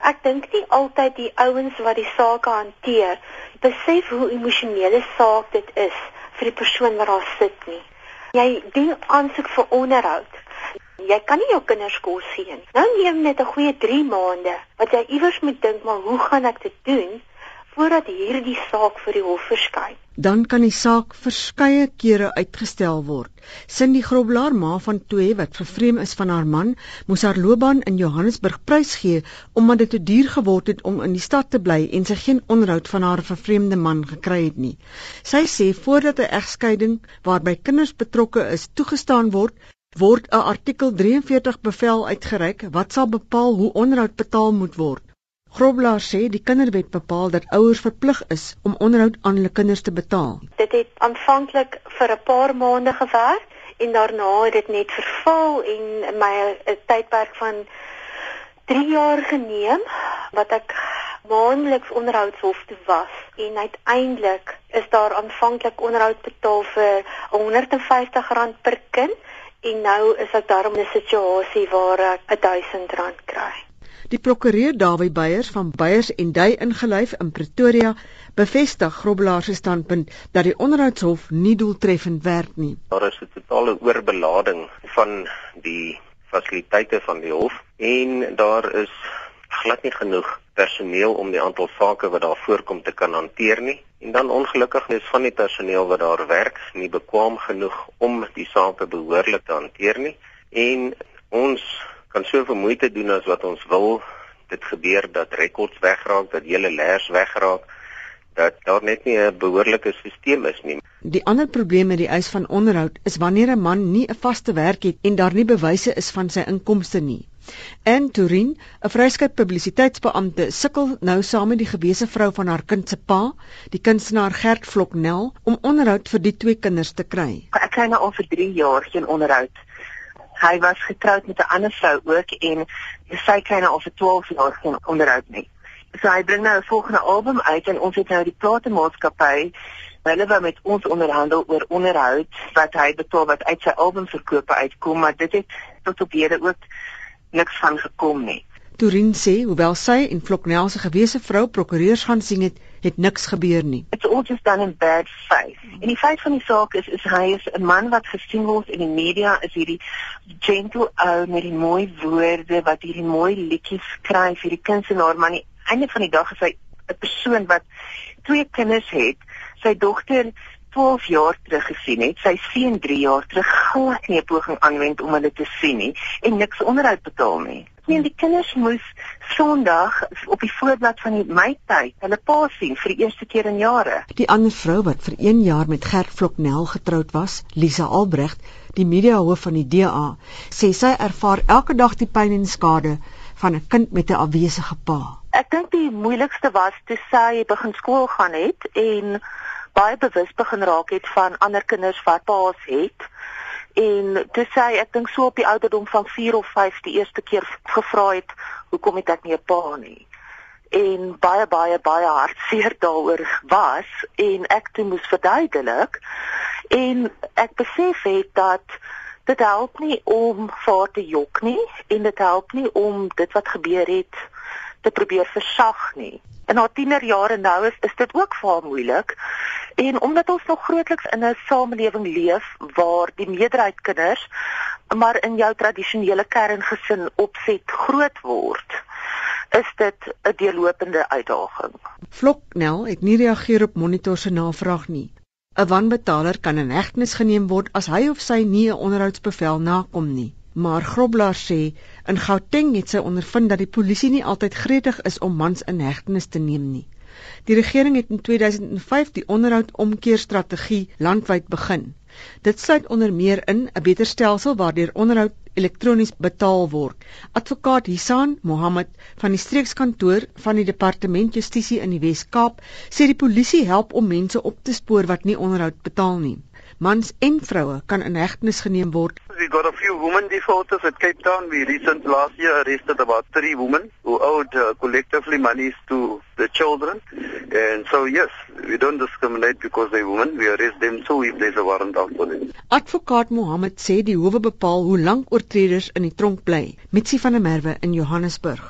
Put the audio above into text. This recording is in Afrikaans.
Ek dink nie altyd die ouens wat die saak hanteer besef hoe emosionele saak dit is vir die persoon wat daar sit nie. Jy doen aansoek vir onderhoud. Jy kan nie jou kinders kos gee nie. Nou neem net 'n goeie 3 maande wat jy iewers moet dink maar hoe gaan ek dit doen? Voordat hierdie saak vir die hof verskyn. Dan kan die saak verskeie kere uitgestel word. Cindy Groblaar, ma van twee wat vervreem is van haar man, moes haar loopbaan in Johannesburg prysgee omdat dit te duur geword het om in die stad te bly en sy geen onderhoud van haar vervreemde man gekry het nie. Sy sê voordat 'n egskeiding waarby kinders betrokke is toegestaan word, word 'n artikel 43 bevel uitgereik wat sal bepaal hoe onderhoud betaal moet word. Groblaar sê die kinderwet bepaal dat ouers verplig is om onderhoud aan hulle kinders te betaal. Dit het aanvanklik vir 'n paar maande gewerk en daarna het dit net verval en my 'n tydperk van 3 jaar geneem wat ek maandeliks onderhoudshof toe was en uiteindelik is daar aanvanklik onderhoud betaal vir R150 per kind en nou is ek daarom in 'n situasie waar ek R1000 kry. Die prokureur Dawie Beyers van Beyers en Duy ingelyf in Pretoria bevestig Grobbelaar se standpunt dat die onderhoudshof nie doeltreffend werk nie. Daar is 'n totale oorbelading van die fasiliteite van die hof en daar is glad nie genoeg personeel om die aantal sake wat daar voorkom te kan hanteer nie. En dan ongelukkig is van die personeel wat daar werk nie bekwam genoeg om die sake behoorlik te hanteer nie. En ons kan soveel moeite doen as wat ons wil. Dit gebeur dat rekords wegraak, dat hele leers wegraak, dat daar net nie 'n behoorlike stelsel is nie. Die ander probleem met die eis van onderhoud is wanneer 'n man nie 'n vaste werk het en daar nie bewyse is van sy inkomste nie. En Turin, 'n vryskut publisiteitsbeampte, sukkel nou saam met die gewese vrou van haar kind se pa, die kunstenaar Gert Vloknel, om onderhoud vir die twee kinders te kry. Ek kry nou al vir 3 jaar geen onderhoud hy was getroud met 'n ander vrou ook en sy kry nou al vir 12 jaar geen onderhoud nie. So hy bring nou 'n volgende album uit en ons het nou die platemaatskappy hulle wou met ons onderhandel oor onderhoud wat hy betaal wat uit sy albumverkope uitkom, maar dit het tot op hede ook niks van gekom nie. Turin sê hoewel sy en Floknel se gewese vrou prokureurs gaan sien het, het niks gebeur nie. It's all just done in bad faith. En die feit van die saak is is hy is 'n man wat gesien word in die media is hierdie gentle ou met die mooi woorde wat hierdie mooi liedjies skryf vir die kunstenaar maar aan die einde van die dag is hy 'n persoon wat twee kinders het. Sy dogter 12 jaar terug gesien het, sy seun 3 jaar terug glad nie 'n poging aanwend om hulle te sien nie en niks onderhoud betaal nie. Nee, die kinders moes Sondag op die voorblad van die Meityd hulle pa sien vir die eerste keer in jare. Die ander vrou wat vir 1 jaar met Gert Vloknel getroud was, Lisa Albrecht, die mediahoof van die DA, sê sy ervaar elke dag die pyn en skade van 'n kind met 'n afwesige pa. Ek dink die moeilikste was toe sy begin skool gaan het en baie bewus begin raak het van ander kinders wat paas het en toe sê hy ek dink so op die ouderdom van 4 of 5 die eerste keer gevra het hoekom het ek nie 'n pa nie? En baie baie baie hartseer daaroor was en ek toe moes verduidelik. En ek besef het dat dit help nie om vir te jok nie en dit help nie om dit wat gebeur het te probeer versag nie in haar tienerjare nou is, is dit ook vir haar moeilik En omdat ons nog grootliks in 'n samelewing leef waar die meerderheid kinders maar in jou tradisionele kerngesin opset groot word, is dit 'n deurlopende uitdaging. Vloknel het nie reageer op monitor se navraag nie. 'n Wanbetaler kan in hegtenis geneem word as hy of sy nie 'n onderhoudsbevel nakom nie. Maar Groblaar sê in Gauteng het sy ondervind dat die polisie nie altyd gretig is om mans in hegtenis te neem nie. Die regering het in 2005 die onderhoud omkeerstrategie landwyd begin. Dit sluit onder meer in 'n beter stelsel waardeur onderhoud elektronies betaal word. Advokaat Hisan Mohammed van die streekskantoor van die Departement Justisie in die Wes-Kaap sê die polisie help om mense op te spoor wat nie onderhoud betaal nie mans en vroue kan in hegtenis geneem word. We got a few women defaulters at Cape Town. We recently last year arrested about three women who owed uh, collectively monies to the children. And so yes, we don't discriminate because they're women. We arrest them too if there's a warrant out for them. Advokaat Mohammed sê die howe bepaal hoe lank oortreders in die tronk bly. Mitsi van der Merwe in Johannesburg.